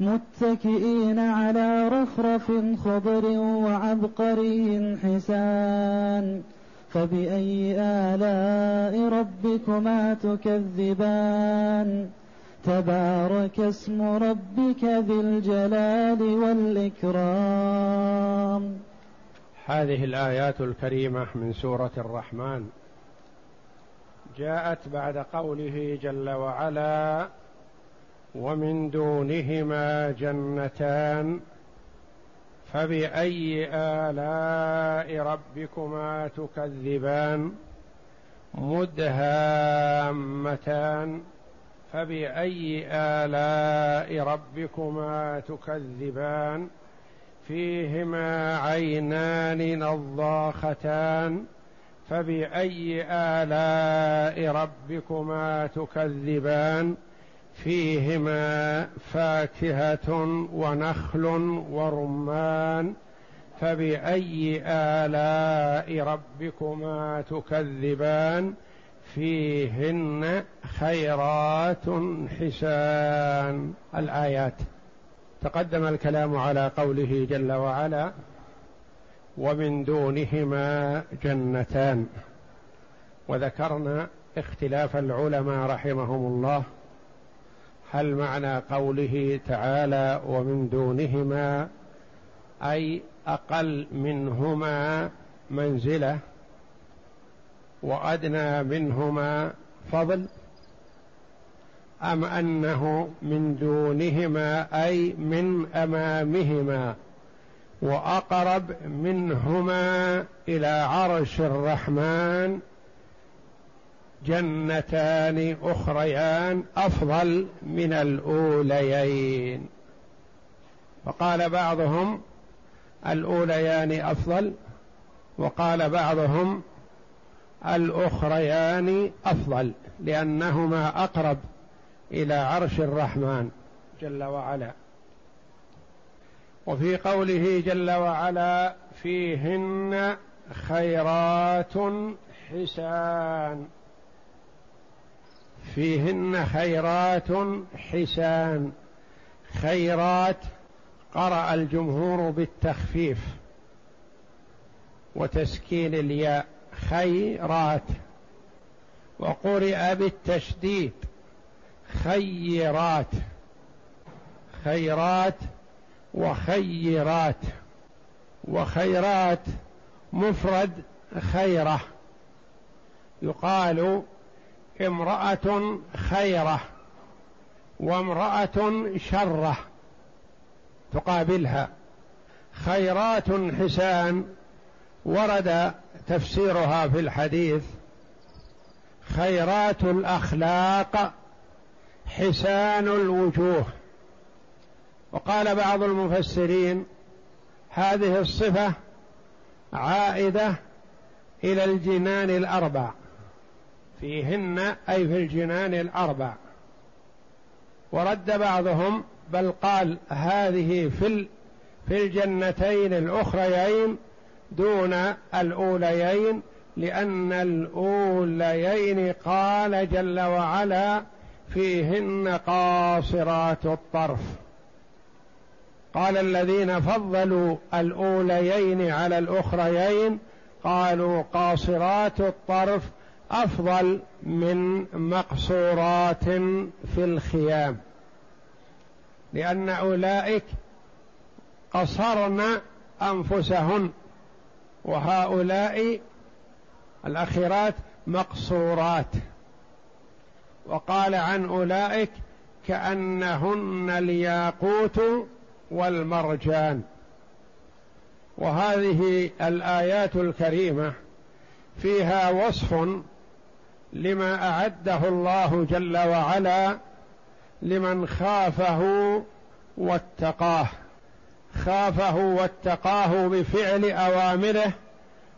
متكئين على رفرف خضر وعبقري حسان. فبأي آلاء ربكما تكذبان؟ تبارك اسم ربك ذي الجلال والإكرام. هذه الآيات الكريمة من سورة الرحمن. جاءت بعد قوله جل وعلا ومن دونهما جنتان فبأي آلاء ربكما تكذبان؟ مدهامتان. فبأي آلاء ربكما تكذبان؟ فيهما عينان نضاختان. فبأي آلاء ربكما تكذبان؟ فيهما فاكهة ونخل ورمان فبأي آلاء ربكما تكذبان؟ فيهن خيرات حسان. الآيات. تقدم الكلام على قوله جل وعلا ومن دونهما جنتان. وذكرنا اختلاف العلماء رحمهم الله هل معنى قوله تعالى ومن دونهما أي أقل منهما منزلة وأدنى منهما فضل؟ أم أنه من دونهما أي من أمامهما وأقرب منهما إلى عرش الرحمن جنتان أخريان أفضل من الأوليين. فقال بعضهم الأوليان أفضل وقال بعضهم الأخريان أفضل لأنهما أقرب إلى عرش الرحمن جل وعلا. وفي قوله جل وعلا فيهن خيرات حسان. فيهن خيرات حسان. خيرات قرأ الجمهور بالتخفيف وتسكين الياء. خيرات. وقرئ بالتشديد. خيرات. خيرات وخيرات. وخيرات مفرد خيرة. يقال امرأة خيرة وامرأة شرة تقابلها. خيرات حسان ورد تفسيرها في الحديث. خيرات الأخلاق حسان الوجوه. وقال بعض المفسرين هذه الصفة عائدة إلى الجنان الأربع. فيهن أي في الجنان الأربع. ورد بعضهم بل قال هذه في في الجنتين الأخريين دون الأوليين لأن الأوليين قال جل وعلا فيهن قاصرات الطرف. قال الذين فضلوا الأوليين على الأخريين قالوا قاصرات الطرف أفضل من مقصورات في الخيام لأن أولئك قصرن أنفسهن وهؤلاء الاخرات مقصورات. وقال عن أولئك كأنهن الياقوت والمرجان. وهذه الآيات الكريمة فيها وصف لما أعده الله جل وعلا لمن خافه واتقاه خافه واتقاه بفعل أوامره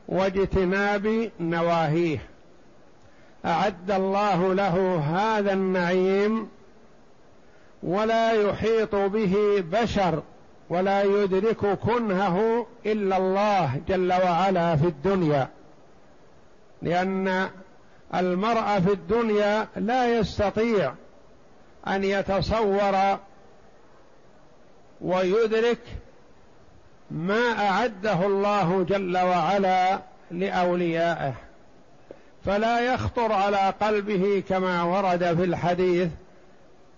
واجتناب نواهيه. أعد الله له هذا النعيم ولا يحيط به بشر ولا يدرك كنهه إلا الله جل وعلا في الدنيا لأن المرء في الدنيا لا يستطيع أن يتصور ويدرك ما أعده الله جل وعلا لأوليائه. فلا يخطر على قلبه كما ورد في الحديث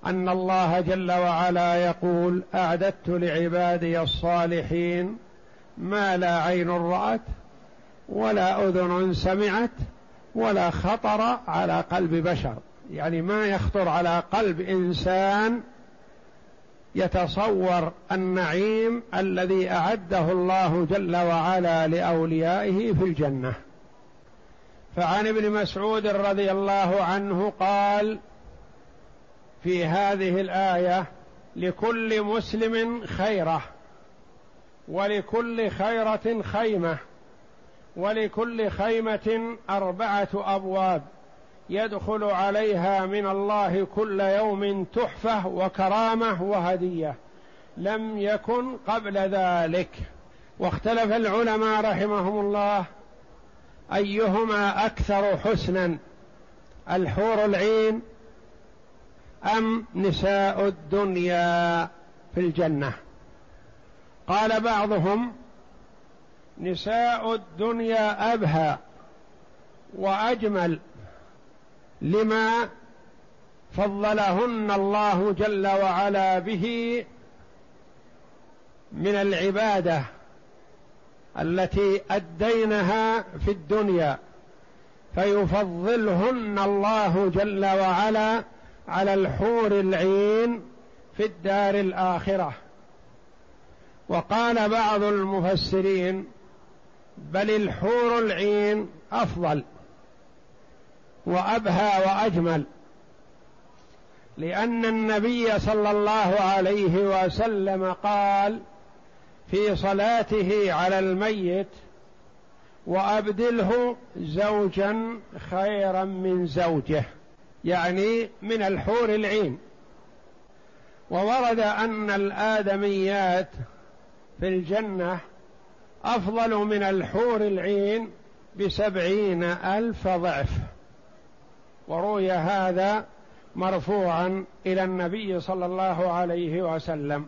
أن الله جل وعلا يقول أعددت لعبادي الصالحين ما لا عين رأت ولا أذن سمعت ولا خطر على قلب بشر. يعني ما يخطر على قلب إنسان يتصور النعيم الذي أعده الله جل وعلا لأوليائه في الجنة. فعن ابن مسعود رضي الله عنه قال في هذه الآية لكل مسلم خيرة ولكل خيرة خيمة. ولكل خيمة أربعة أبواب يدخل عليها من الله كل يوم تحفة وكرامة وهدية. لم يكن قبل ذلك. واختلف العلماء رحمهم الله أيهما أكثر حسنا الحور العين أم نساء الدنيا في الجنة؟ قال بعضهم نساء الدنيا أبهى وأجمل لما فضلهن الله جل وعلا به من العبادة التي أدينها في الدنيا فيفضلهن الله جل وعلا على الحور العين في الدار الآخرة. وقال بعض المفسرين بل الحور العين أفضل وأبهى وأجمل لأن النبي صلى الله عليه وسلم قال في صلاته على الميت وأبدله زوجا خيرا من زوجه يعني من الحور العين. وورد أن الآدميات في الجنة أفضل من الحور العين بسبعين ألف ضعف. وروي هذا مرفوعا إلى النبي صلى الله عليه وسلم.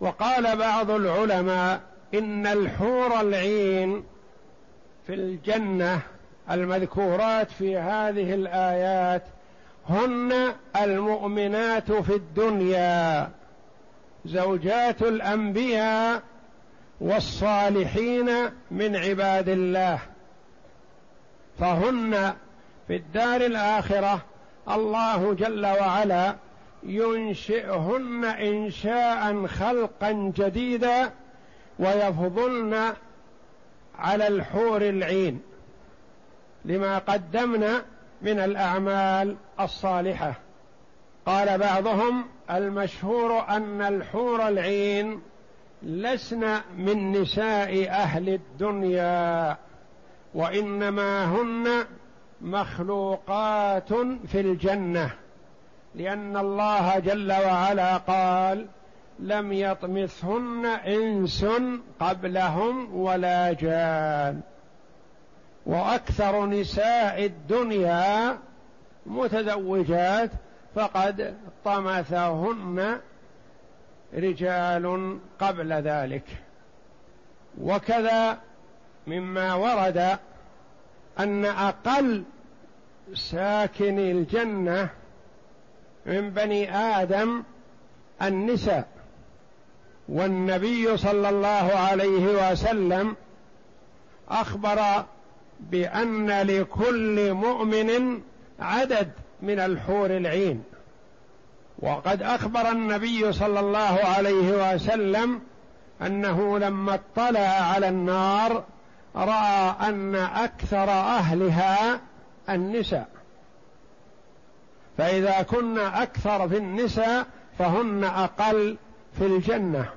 وقال بعض العلماء إن الحور العين في الجنة المذكورات في هذه الآيات هن المؤمنات في الدنيا زوجات الأنبياء والصالحين من عباد الله. فهن في الدار الآخرة الله جل وعلا ينشئهن إنشاء خلقا جديدا ويفضلن على الحور العين لما قدمنا من الأعمال الصالحة. قال بعضهم المشهور أن الحور العين لسن من نساء أهل الدنيا وإنما هن مخلوقات في الجنة. لأن الله جل وعلا قال لم يطمثهن إنس قبلهم ولا جان. وأكثر نساء الدنيا متزوجات فقد طمثهن رجال قبل ذلك. وكذا مما ورد أن أقل ساكن الجنة من بني آدم النساء. والنبي صلى الله عليه وسلم أخبر بأن لكل مؤمن عدد من الحور العين. وقد أخبر النبي صلى الله عليه وسلم أنه لما اطلع على النار رأى أن أكثر أهلها النساء. فإذا كن أكثر في النساء فهن أقل في الجنة.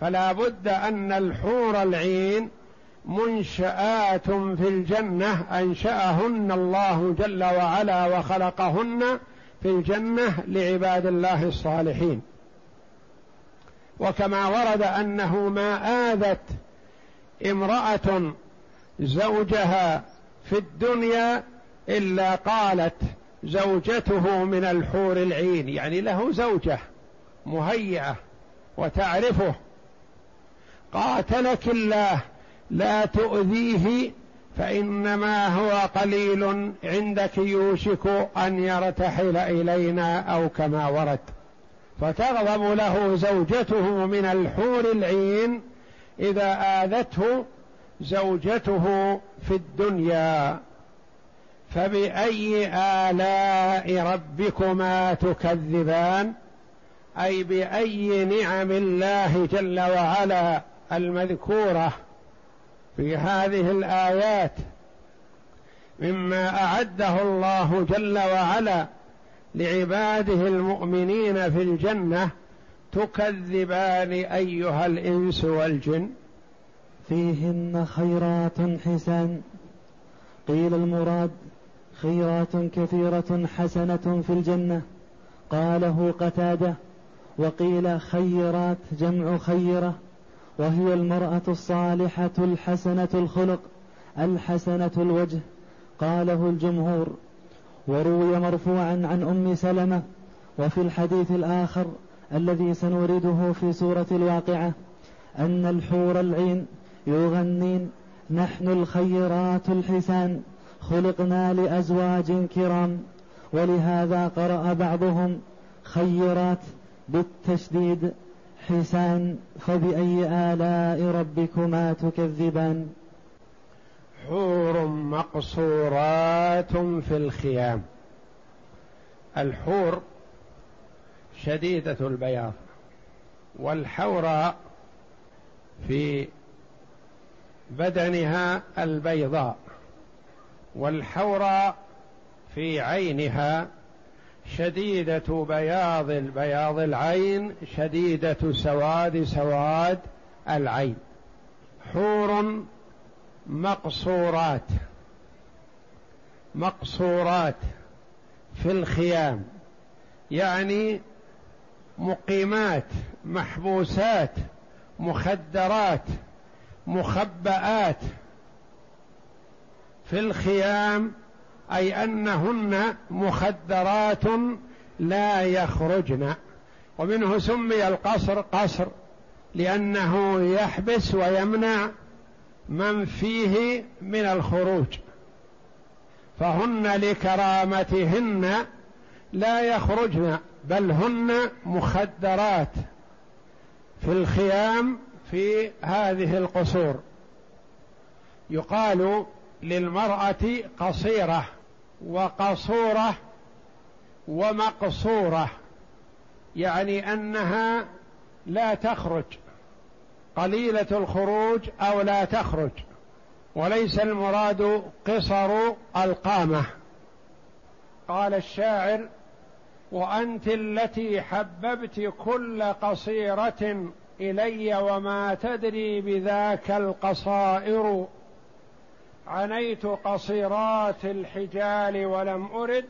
فلا بد أن الحور العين منشآت في الجنة أنشأهن الله جل وعلا وخلقهن في الجنة لعباد الله الصالحين. وكما ورد أنه ما آذت امرأة زوجها في الدنيا إلا قالت زوجته من الحور العين يعني له زوجة مهيئة وتعرفه. قاتلك الله لا تؤذيه فإنما هو قليل عندك يوشك أن يرتحل إلينا أو كما ورد. فتغضب له زوجته من الحور العين إذا آذته زوجته في الدنيا. فبأي آلاء ربكما تكذبان؟ أي بأي نعم الله جل وعلا المذكورة؟ في هذه الآيات مما أعده الله جل وعلا لعباده المؤمنين في الجنة تكذبان أيها الإنس والجن. فيهن خيرات حسان قيل المراد خيرات كثيرة حسنة في الجنة. قاله قتادة. وقيل خيرات جمع خيرة. وهي المرأة الصالحة الحسنة الخلق الحسنة الوجه قاله الجمهور. وروي مرفوعا عن أم سلمة وفي الحديث الآخر الذي سنورده في سورة الواقعة أن الحور العين يغنين نحن الخيرات الحسان خلقنا لأزواج كرام. ولهذا قرأ بعضهم خيرات بالتشديد. حسان فبأي آلاء ربكما تكذبان؟ حور مقصورات في الخيام. الحور شديدة البياض والحوراء في بدنها البيضاء والحوراء في عينها شديدة بياض البياض العين شديدة سواد سواد العين. حور مقصورات مقصورات في الخيام. يعني مقيمات محبوسات مخدرات مخبآت في الخيام أي أنهن مخدرات لا يخرجن. ومنه سمي القصر قصر لأنه يحبس ويمنع من فيه من الخروج. فهن لكرامتهن لا يخرجن بل هن مخدرات في الخيام في هذه القصور. يقال للمرأة قصيرة وقصورة ومقصورة يعني أنها لا تخرج قليلة الخروج أو لا تخرج وليس المراد قصر القامة. قال الشاعر وأنت التي حببت كل قصيرة إلي وما تدري بذاك القصائر عنيت قصيرات الحجال ولم أرد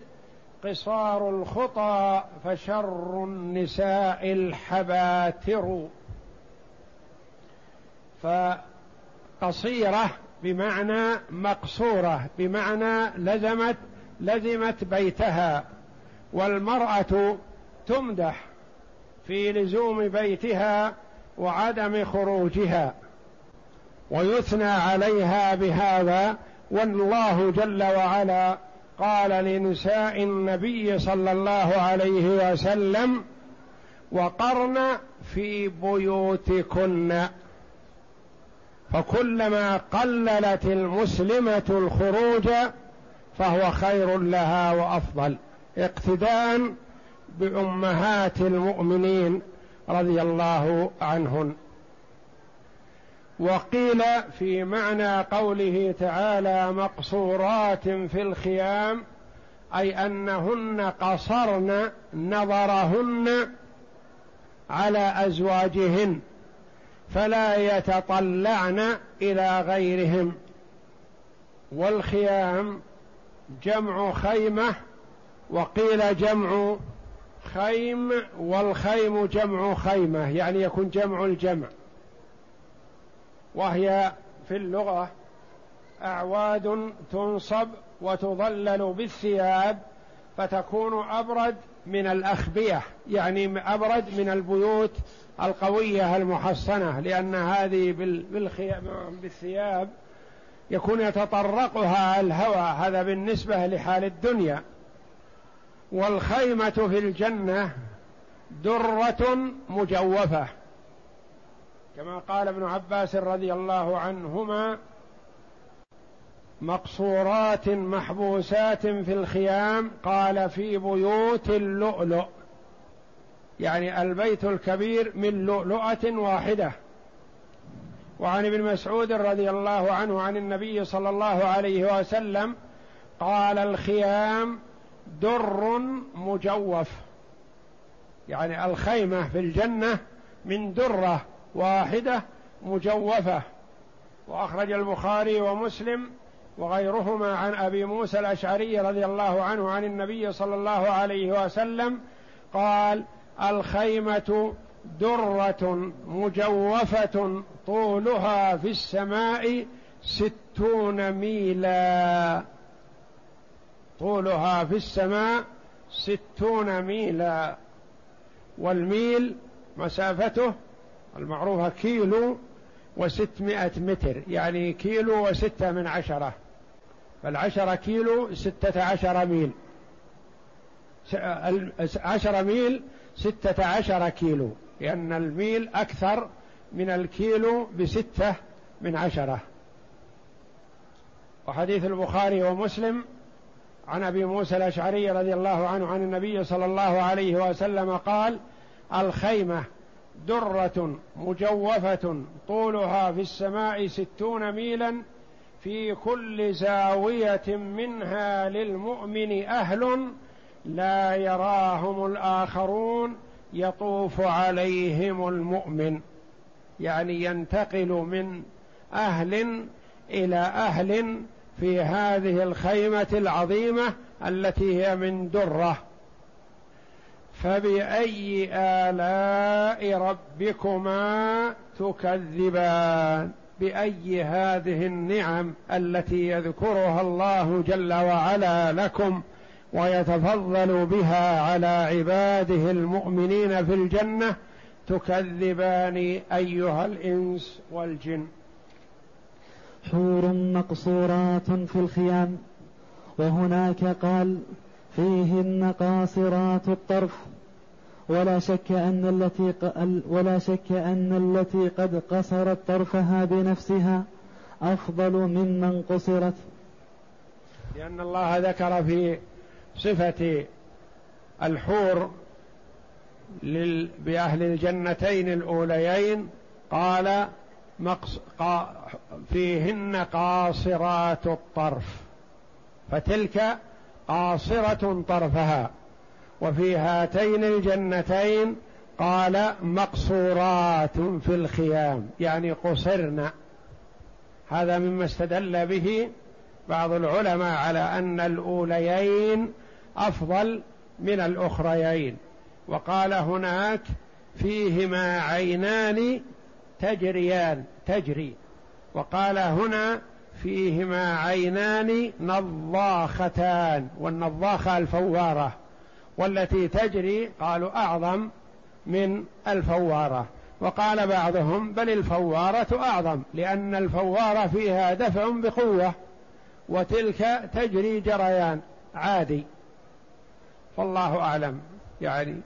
قصار الخطى فشر النساء الحباتر. فقصيرة بمعنى مقصورة بمعنى لزمت لزمت بيتها والمرأة تمدح في لزوم بيتها وعدم خروجها. ويثنى عليها بهذا والله جل وعلا قال لنساء النبي صلى الله عليه وسلم وقرن في بيوتكن. فكلما قللت المسلمة الخروج فهو خير لها وأفضل. اقتداء بأمهات المؤمنين رضي الله عنهن. وقيل في معنى قوله تعالى مقصورات في الخيام أي أنهن قصرن نظرهن على أزواجهن فلا يتطلعن إلى غيرهم. والخيام جمع خيمة وقيل جمع خيم والخيم جمع خيمة يعني يكون جمع الجمع. وهي في اللغة أعواد تنصب وتظلل بالثياب فتكون أبرد من الأخبية يعني أبرد من البيوت القوية المحصنة لأن هذه بالثياب يكون يتطرقها الهوى هذا بالنسبة لحال الدنيا. والخيمة في الجنة درة مجوفة. كما قال ابن عباس رضي الله عنهما مقصورات محبوسات في الخيام قال في بيوت اللؤلؤ. يعني البيت الكبير من لؤلؤة واحدة. وعن ابن مسعود رضي الله عنه عن النبي صلى الله عليه وسلم قال الخيام در مجوف. يعني الخيمة في الجنة من درة. واحدة مجوفة وأخرج البخاري ومسلم وغيرهما عن أبي موسى الأشعري رضي الله عنه عن النبي صلى الله عليه وسلم قال الخيمة درة مجوفة طولها في السماء ستون ميلا. طولها في السماء ستون ميلا. والميل مسافته المعروفة كيلو وستمائة متر يعني كيلو وستة من عشرة. فالعشرة كيلو ستة عشر ميل. عشر ميل ستة عشر كيلو لأن الميل أكثر من الكيلو بستة من عشرة. وحديث البخاري ومسلم عن أبي موسى الأشعري رضي الله عنه عن النبي صلى الله عليه وسلم قال الخيمة درة مجوفة طولها في السماء ستون ميلا في كل زاوية منها للمؤمن أهل لا يراهم الآخرون يطوف عليهم المؤمن يعني ينتقل من أهل إلى أهل في هذه الخيمة العظيمة التي هي من درة. فبأي آلاء ربكما تكذبان؟ بأي هذه النعم التي يذكرها الله جل وعلا لكم ويتفضل بها على عباده المؤمنين في الجنة تكذبان أيها الإنس والجن. حور مقصورات في الخيام. وهناك قال فيهن قاصرات الطرف. ولا شك أن التي ولا شك أن التي قد قصرت طرفها بنفسها أفضل ممن قصرت. لأن الله ذكر في صفة الحور بأهل الجنتين الأوليين قال مقص... قا... فيهن قاصرات الطرف. فتلك قاصرة طرفها وفي هاتين الجنتين قال مقصورات في الخيام يعني قصرن هذا مما استدل به بعض العلماء على أن الأوليين أفضل من الأخريين. وقال هناك فيهما عينان تجريان تجري. وقال هنا فيهما عينان نضاختان والنضاخة الفوارة والتي تجري قالوا أعظم من الفوارة. وقال بعضهم بل الفوارة أعظم لأن الفوارة فيها دفع بقوة وتلك تجري جريان عادي. فالله أعلم. يعني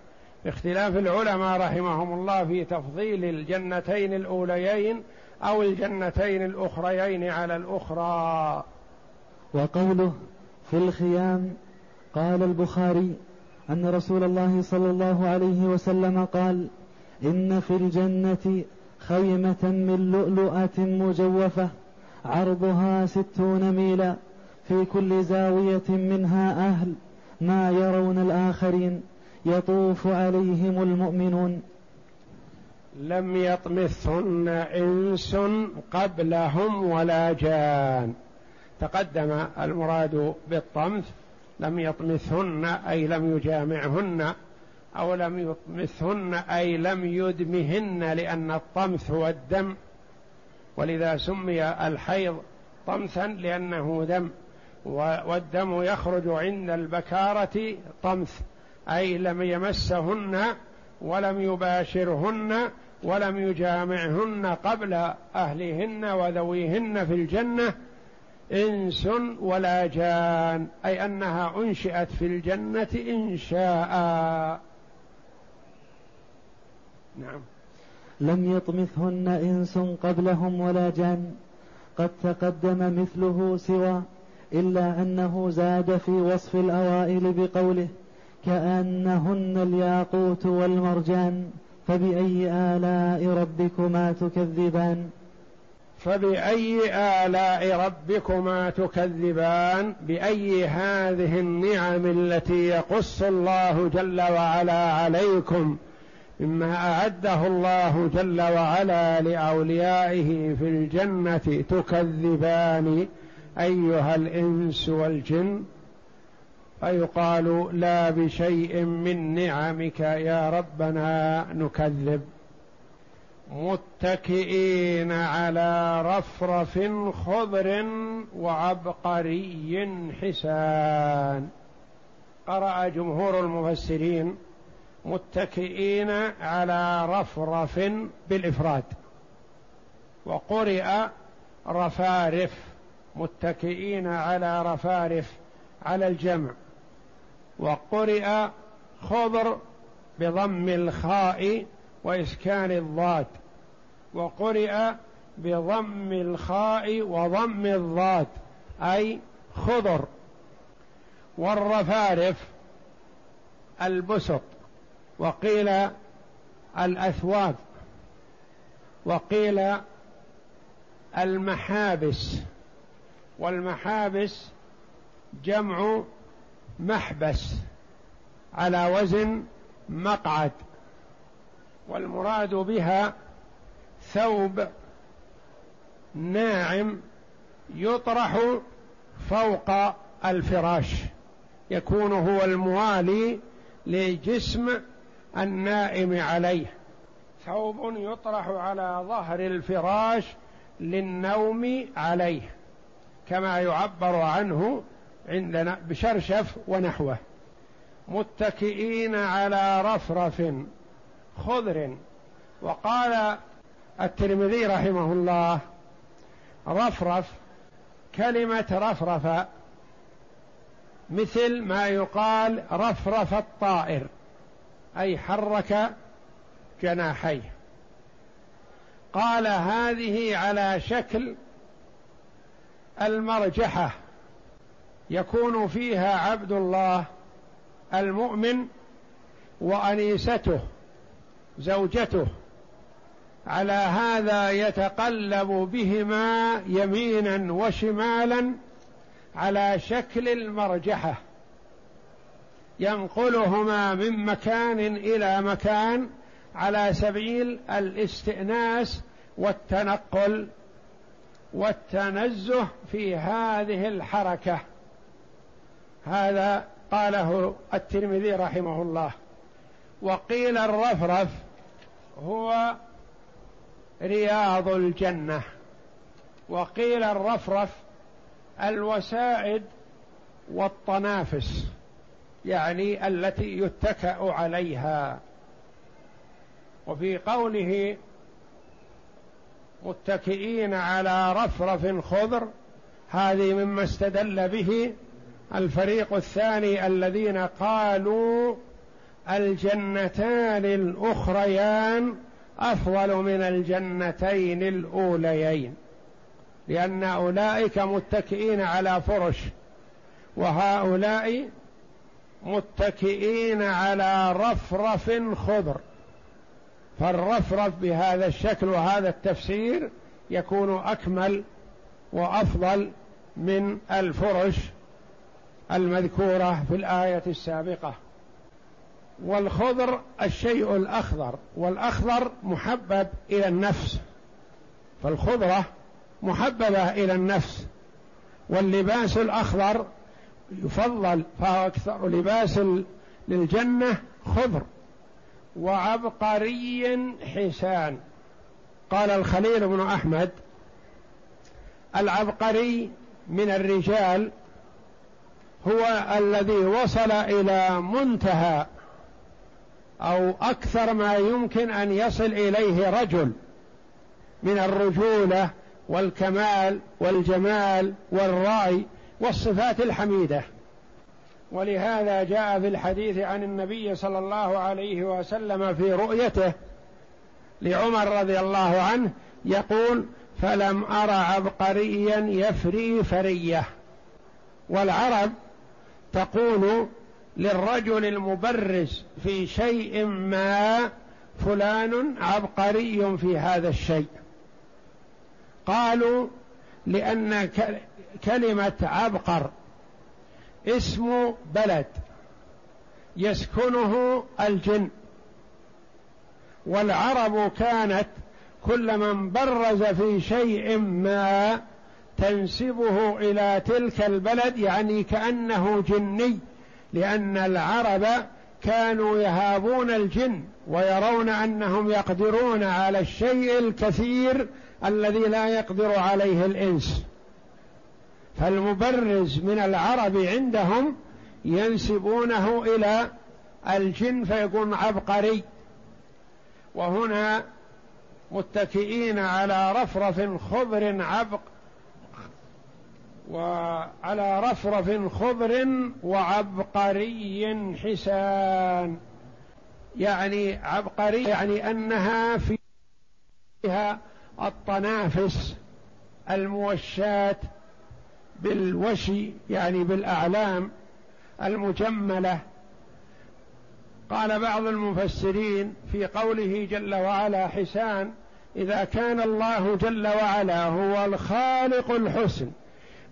باختلاف العلماء رحمهم الله في تفضيل الجنتين الأوليين أو الجنتين الأخريين على الأخرى. وقوله في الخيام قال البخاري أن رسول الله صلى الله عليه وسلم قال إن في الجنة خيمة من لؤلؤة مجوفة عرضها ستون ميلا في كل زاوية منها أهل ما يرون الآخرين يطوف عليهم المؤمنون. لم يطمثهن إنس قبلهم ولا جان. تقدم المراد بالطمث لم يطمثهن أي لم يجامعهن أو لم يطمثهن أي لم يدمهن لأن الطمث هو الدم ولذا سمي الحيض طمثا لأنه دم. والدم يخرج عند البكارة طمث أي لم يمسهن ولم يباشرهن ولم يجامعهن قبل أهلهن وذويهن في الجنة إنس ولا جان أي أنها أنشئت في الجنة انشاء نعم. لم يطمثهن إنس قبلهم ولا جان قد تقدم مثله سوى إلا أنه زاد في وصف الأوائل بقوله كأنهن الياقوت والمرجان. فبأي آلاء ربكما تكذبان؟ فبأي آلاء ربكما تكذبان؟ بأي هذه النعم التي يقص الله جل وعلا عليكم مما أعده الله جل وعلا لأوليائه في الجنة تكذبان أيها الإنس والجن؟ فيقال لا بشيء من نعمك يا ربنا نكذب. متكئين على رفرف خضر وعبقري حسان. قرأ جمهور المفسرين متكئين على رفرف بالإفراد. وقرئ رفارف متكئين على رفارف على الجمع. وقرئ خضر بضم الخاء وإسكان الضاد. وقرئ بضم الخاء وضم الضاد أي خضر. والرفارف البسط وقيل الأثواب. وقيل المحابس. والمحابس جمع محبس على وزن مقعد والمراد بها ثوب ناعم يطرح فوق الفراش يكون هو الموالي لجسم النائم عليه. ثوب يطرح على ظهر الفراش للنوم عليه كما يعبر عنه عندنا بشرشف ونحوه. متكئين على رفرف خضر. وقال الترمذي رحمه الله رفرف كلمة رفرف مثل ما يقال رفرف الطائر أي حرك جناحيه. قال هذه على شكل المرجحة. يكون فيها عبد الله المؤمن وأنيسته زوجته. على هذا يتقلب بهما يمينا وشمالا على شكل المرجحة. ينقلهما من مكان إلى مكان على سبيل الاستئناس والتنقل والتنزه في هذه الحركة. هذا قاله الترمذي رحمه الله. وقيل الرفرف هو رياض الجنة. وقيل الرفرف الوسائد والطنافس يعني التي يتكأ عليها. وفي قوله متكئين على رفرف خضر هذه مما استدل به الفريق الثاني الذين قالوا الجنتان الأخريان أفضل من الجنتين الأوليين لأن أولئك متكئين على فرش وهؤلاء متكئين على رفرف خضر. فالرفرف بهذا الشكل وهذا التفسير يكون أكمل وأفضل من الفرش. المذكورة في الآية السابقة. والخضر الشيء الأخضر والأخضر محبب إلى النفس. فالخضرة محببة إلى النفس. واللباس الأخضر يفضل فهو أكثر لباس للجنة خضر. وعبقري حسان. قال الخليل بن أحمد العبقري من الرجال هو الذي وصل إلى منتهى أو أكثر ما يمكن أن يصل إليه رجل من الرجولة والكمال والجمال والرأي والصفات الحميدة. ولهذا جاء في الحديث عن النبي صلى الله عليه وسلم في رؤيته لعمر رضي الله عنه يقول فلم ارى عبقريا يفري فرية. والعرب تقول للرجل المبرز في شيء ما فلان عبقري في هذا الشيء. قالوا لأن كلمة عبقر اسم بلد يسكنه الجن. والعرب كانت كل من برز في شيء ما تنسبه إلى تلك البلد يعني كأنه جني لأن العرب كانوا يهابون الجن ويرون أنهم يقدرون على الشيء الكثير الذي لا يقدر عليه الإنس. فالمبرز من العرب عندهم ينسبونه إلى الجن فيكون عبقري. وهنا متكئين على رفرف خضر عبق وعلى رفرف خضر وعبقري حسان. يعني عبقري يعني أنها فيها الطنافس الموشات بالوشي يعني بالأعلام المجملة. قال بعض المفسرين في قوله جل وعلا حسان إذا كان الله جل وعلا هو الخالق الحسن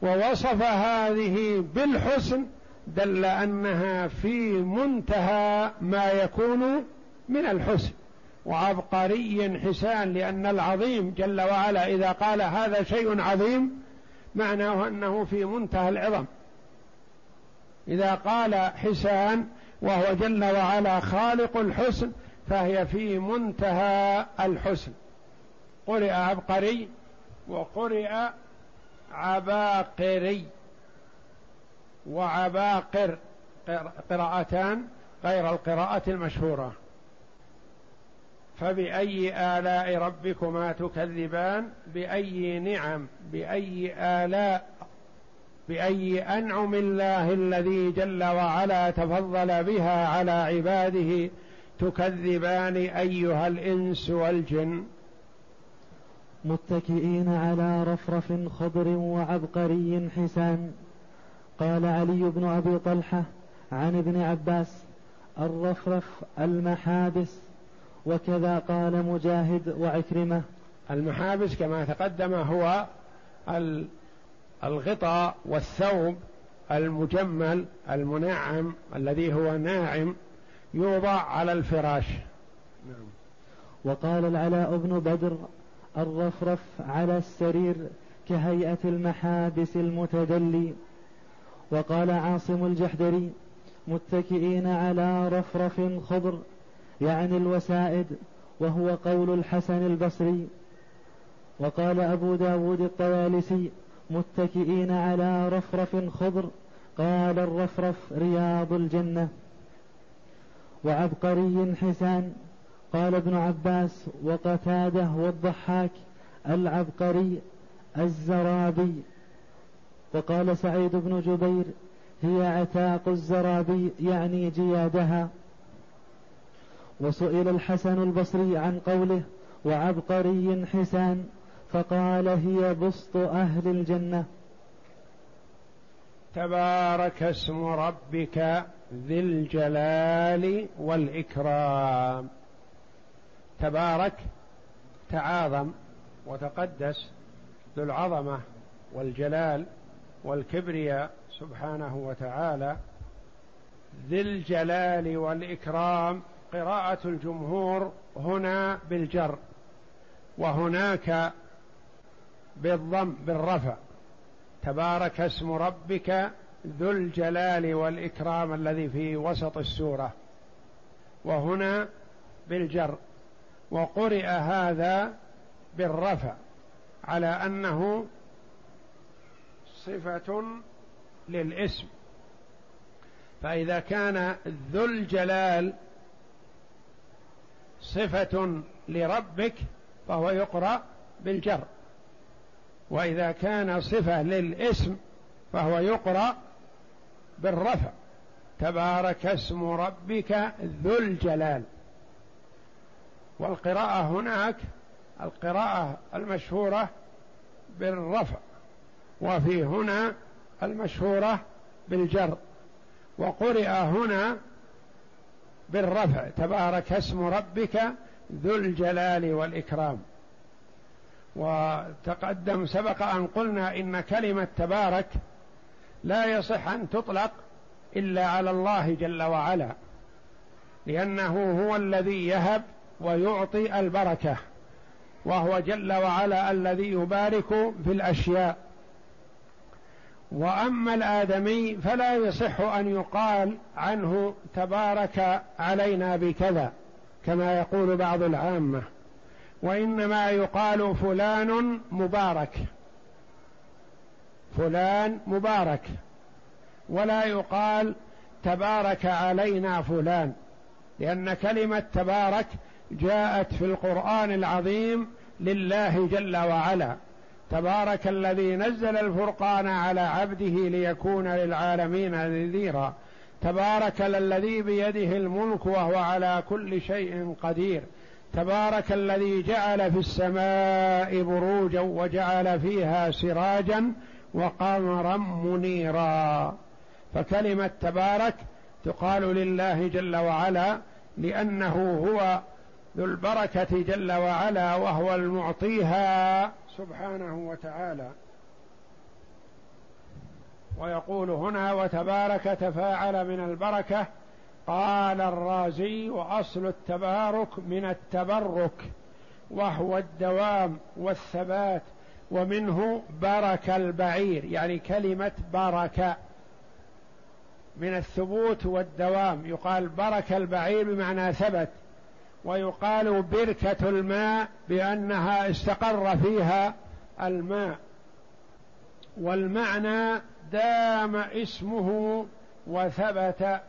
ووصف هذه بالحسن دل أنها في منتهى ما يكون من الحسن. وعبقري حسان لأن العظيم جل وعلا إذا قال هذا شيء عظيم معناه أنه في منتهى العظم. إذا قال حسان وهو جل وعلا خالق الحسن فهي في منتهى الحسن. قرئ عبقري وقرئ عباقري وعباقر قراءتان غير القراءة المشهورة. فبأي آلاء ربكما تكذبان؟ بأي نعم بأي آلاء بأي أنعم الله الذي جل وعلا تفضل بها على عباده تكذبان أيها الإنس والجن؟ متكئين على رفرف خضر وعبقري حسان. قال علي بن أبي طلحة عن ابن عباس الرفرف المحابس. وكذا قال مجاهد وعكرمة. المحابس كما تقدم هو الغطاء والثوب المجمل المنعم الذي هو ناعم يوضع على الفراش. نعم. وقال العلاء بن بدر الرفرف على السرير كهيئة المحابس المتدلي. وقال عاصم الجحدري متكئين على رفرف خضر يعني الوسائد وهو قول الحسن البصري. وقال أبو داود الطيالسي متكئين على رفرف خضر قال الرفرف رياض الجنة. وعبقري حسان قال ابن عباس وقتاده والضحاك العبقري الزرابي وقال سعيد بن جبير هي عتاق الزرابي يعني جيادها. وسئل الحسن البصري عن قوله وعبقري حسان فقال هي بسط أهل الجنة. تبارك اسم ربك ذي الجلال والإكرام. تبارك تعاظم وتقدس ذو العظمة والجلال والكبرياء سبحانه وتعالى ذي الجلال والإكرام قراءة الجمهور هنا بالجر وهناك بالضم بالرفع تبارك اسم ربك ذو الجلال والإكرام الذي في وسط السورة وهنا بالجر. وقرئ هذا بالرفع على أنه صفة للاسم. فإذا كان ذو الجلال صفة لربك فهو يقرأ بالجر وإذا كان صفة للاسم فهو يقرأ بالرفع. تبارك اسم ربك ذو الجلال. والقراءة هناك القراءة المشهورة بالرفع وفي هنا المشهورة بالجر وقرئ هنا بالرفع تبارك اسم ربك ذو الجلال والإكرام. وتقدم سبق أن قلنا إن كلمة تبارك لا يصح أن تطلق إلا على الله جل وعلا لأنه هو الذي يهب ويعطي البركة وهو جل وعلا الذي يبارك في الأشياء. وأما الآدمي فلا يصح أن يقال عنه تبارك علينا بكذا كما يقول بعض العامة. وإنما يقال فلان مبارك فلان مبارك. ولا يقال تبارك علينا فلان لأن كلمة تبارك جاءت في القرآن العظيم لله جل وعلا. تبارك الذي نزل الفرقان على عبده ليكون للعالمين نذيرا. تبارك الذي بيده الملك وهو على كل شيء قدير. تبارك الذي جعل في السماء بروجا وجعل فيها سراجا وقمرا منيرا. فكلمة تبارك تقال لله جل وعلا لأنه هو ذو البركة جل وعلا وهو المعطيها سبحانه وتعالى. ويقول هنا وتبارك تفاعل من البركة قال الرازي وأصل التبارك من التبرك وهو الدوام والثبات ومنه برك البعير يعني كلمة برك من الثبوت والدوام يقال برك البعير بمعنى ثبت. ويقال بركة الماء بأنها استقر فيها الماء. والمعنى دام اسمه وثبت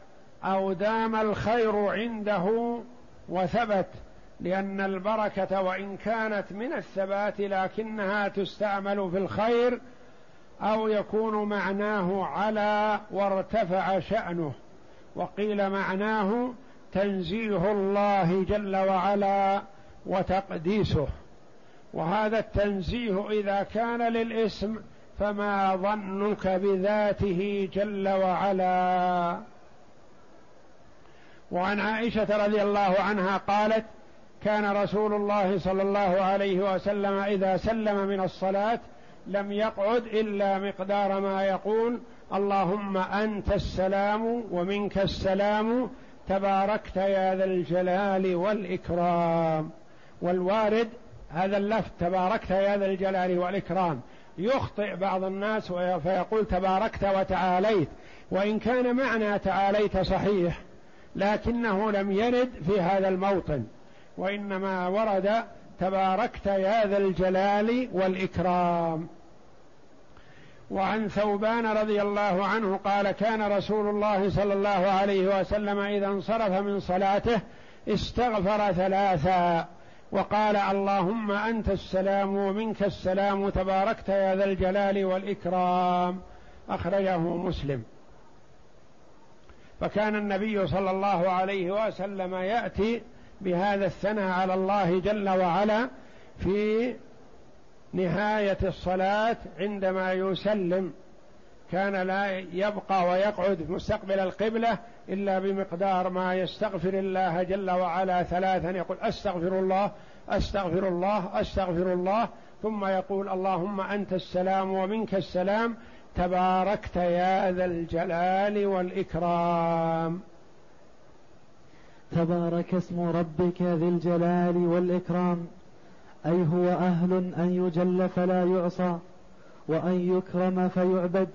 أو دام الخير عنده وثبت لأن البركة وإن كانت من الثبات لكنها تستعمل في الخير أو يكون معناه على وارتفع شأنه. وقيل معناه تنزيه الله جل وعلا وتقديسه. وهذا التنزيه إذا كان للإسم فما ظنك بذاته جل وعلا. وعن عائشة رضي الله عنها قالت كان رسول الله صلى الله عليه وسلم إذا سلم من الصلاة لم يقعد إلا مقدار ما يقول اللهم أنت السلام ومنك السلام تباركت يا ذا الجلال والإكرام. والوارد هذا اللفظ تباركت يا ذا الجلال والإكرام. يخطئ بعض الناس فيقول تباركت وتعاليت. وإن كان معنى تعاليت صحيح لكنه لم يرد في هذا الموطن. وإنما ورد تباركت يا ذا الجلال والإكرام. وعن ثوبان رضي الله عنه قال كان رسول الله صلى الله عليه وسلم إذا انصرف من صلاته استغفر ثلاثا وقال اللهم أنت السلام ومنك السلام تباركت يا ذا الجلال والإكرام. أخرجه مسلم. فكان النبي صلى الله عليه وسلم يأتي بهذا الثناء على الله جل وعلا في نهاية الصلاة عندما يسلم كان لا يبقى ويقعد مستقبل القبلة إلا بمقدار ما يستغفر الله جل وعلا ثلاثا. يقول أستغفر الله أستغفر الله أستغفر الله. ثم يقول اللهم أنت السلام ومنك السلام. تباركت يا ذا الجلال والإكرام. تبارك اسم ربك ذي الجلال والإكرام. أي هو أهل أن يجل فلا يعصى وأن يكرم فيعبد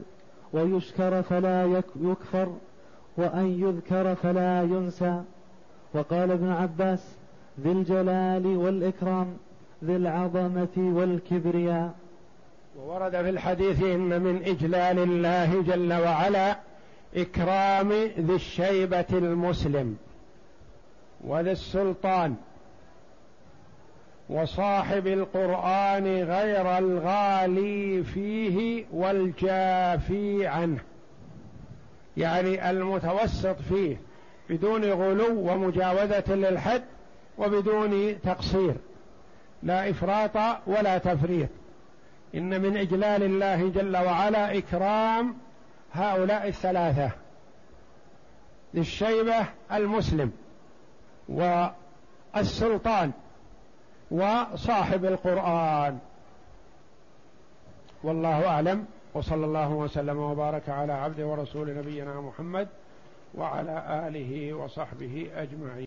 ويشكر فلا يكفر وأن يذكر فلا ينسى. وقال ابن عباس ذي الجلال والإكرام ذي العظمة والكبرياء. وورد في الحديث إن من إجلال الله جل وعلا إكرام ذي الشيبة المسلم وذي السلطان. وصاحب القرآن غير الغالي فيه والجافي عنه. يعني المتوسط فيه بدون غلو ومجاوزة للحد وبدون تقصير. لا إفراط ولا تفريط. إن من إجلال الله جل وعلا إكرام هؤلاء الثلاثة. للشيبة المسلم والسلطان. وصاحب القرآن. والله أعلم. وصلى الله وسلم وبارك على عبد ورسول نبينا محمد وعلى آله وصحبه أجمعين.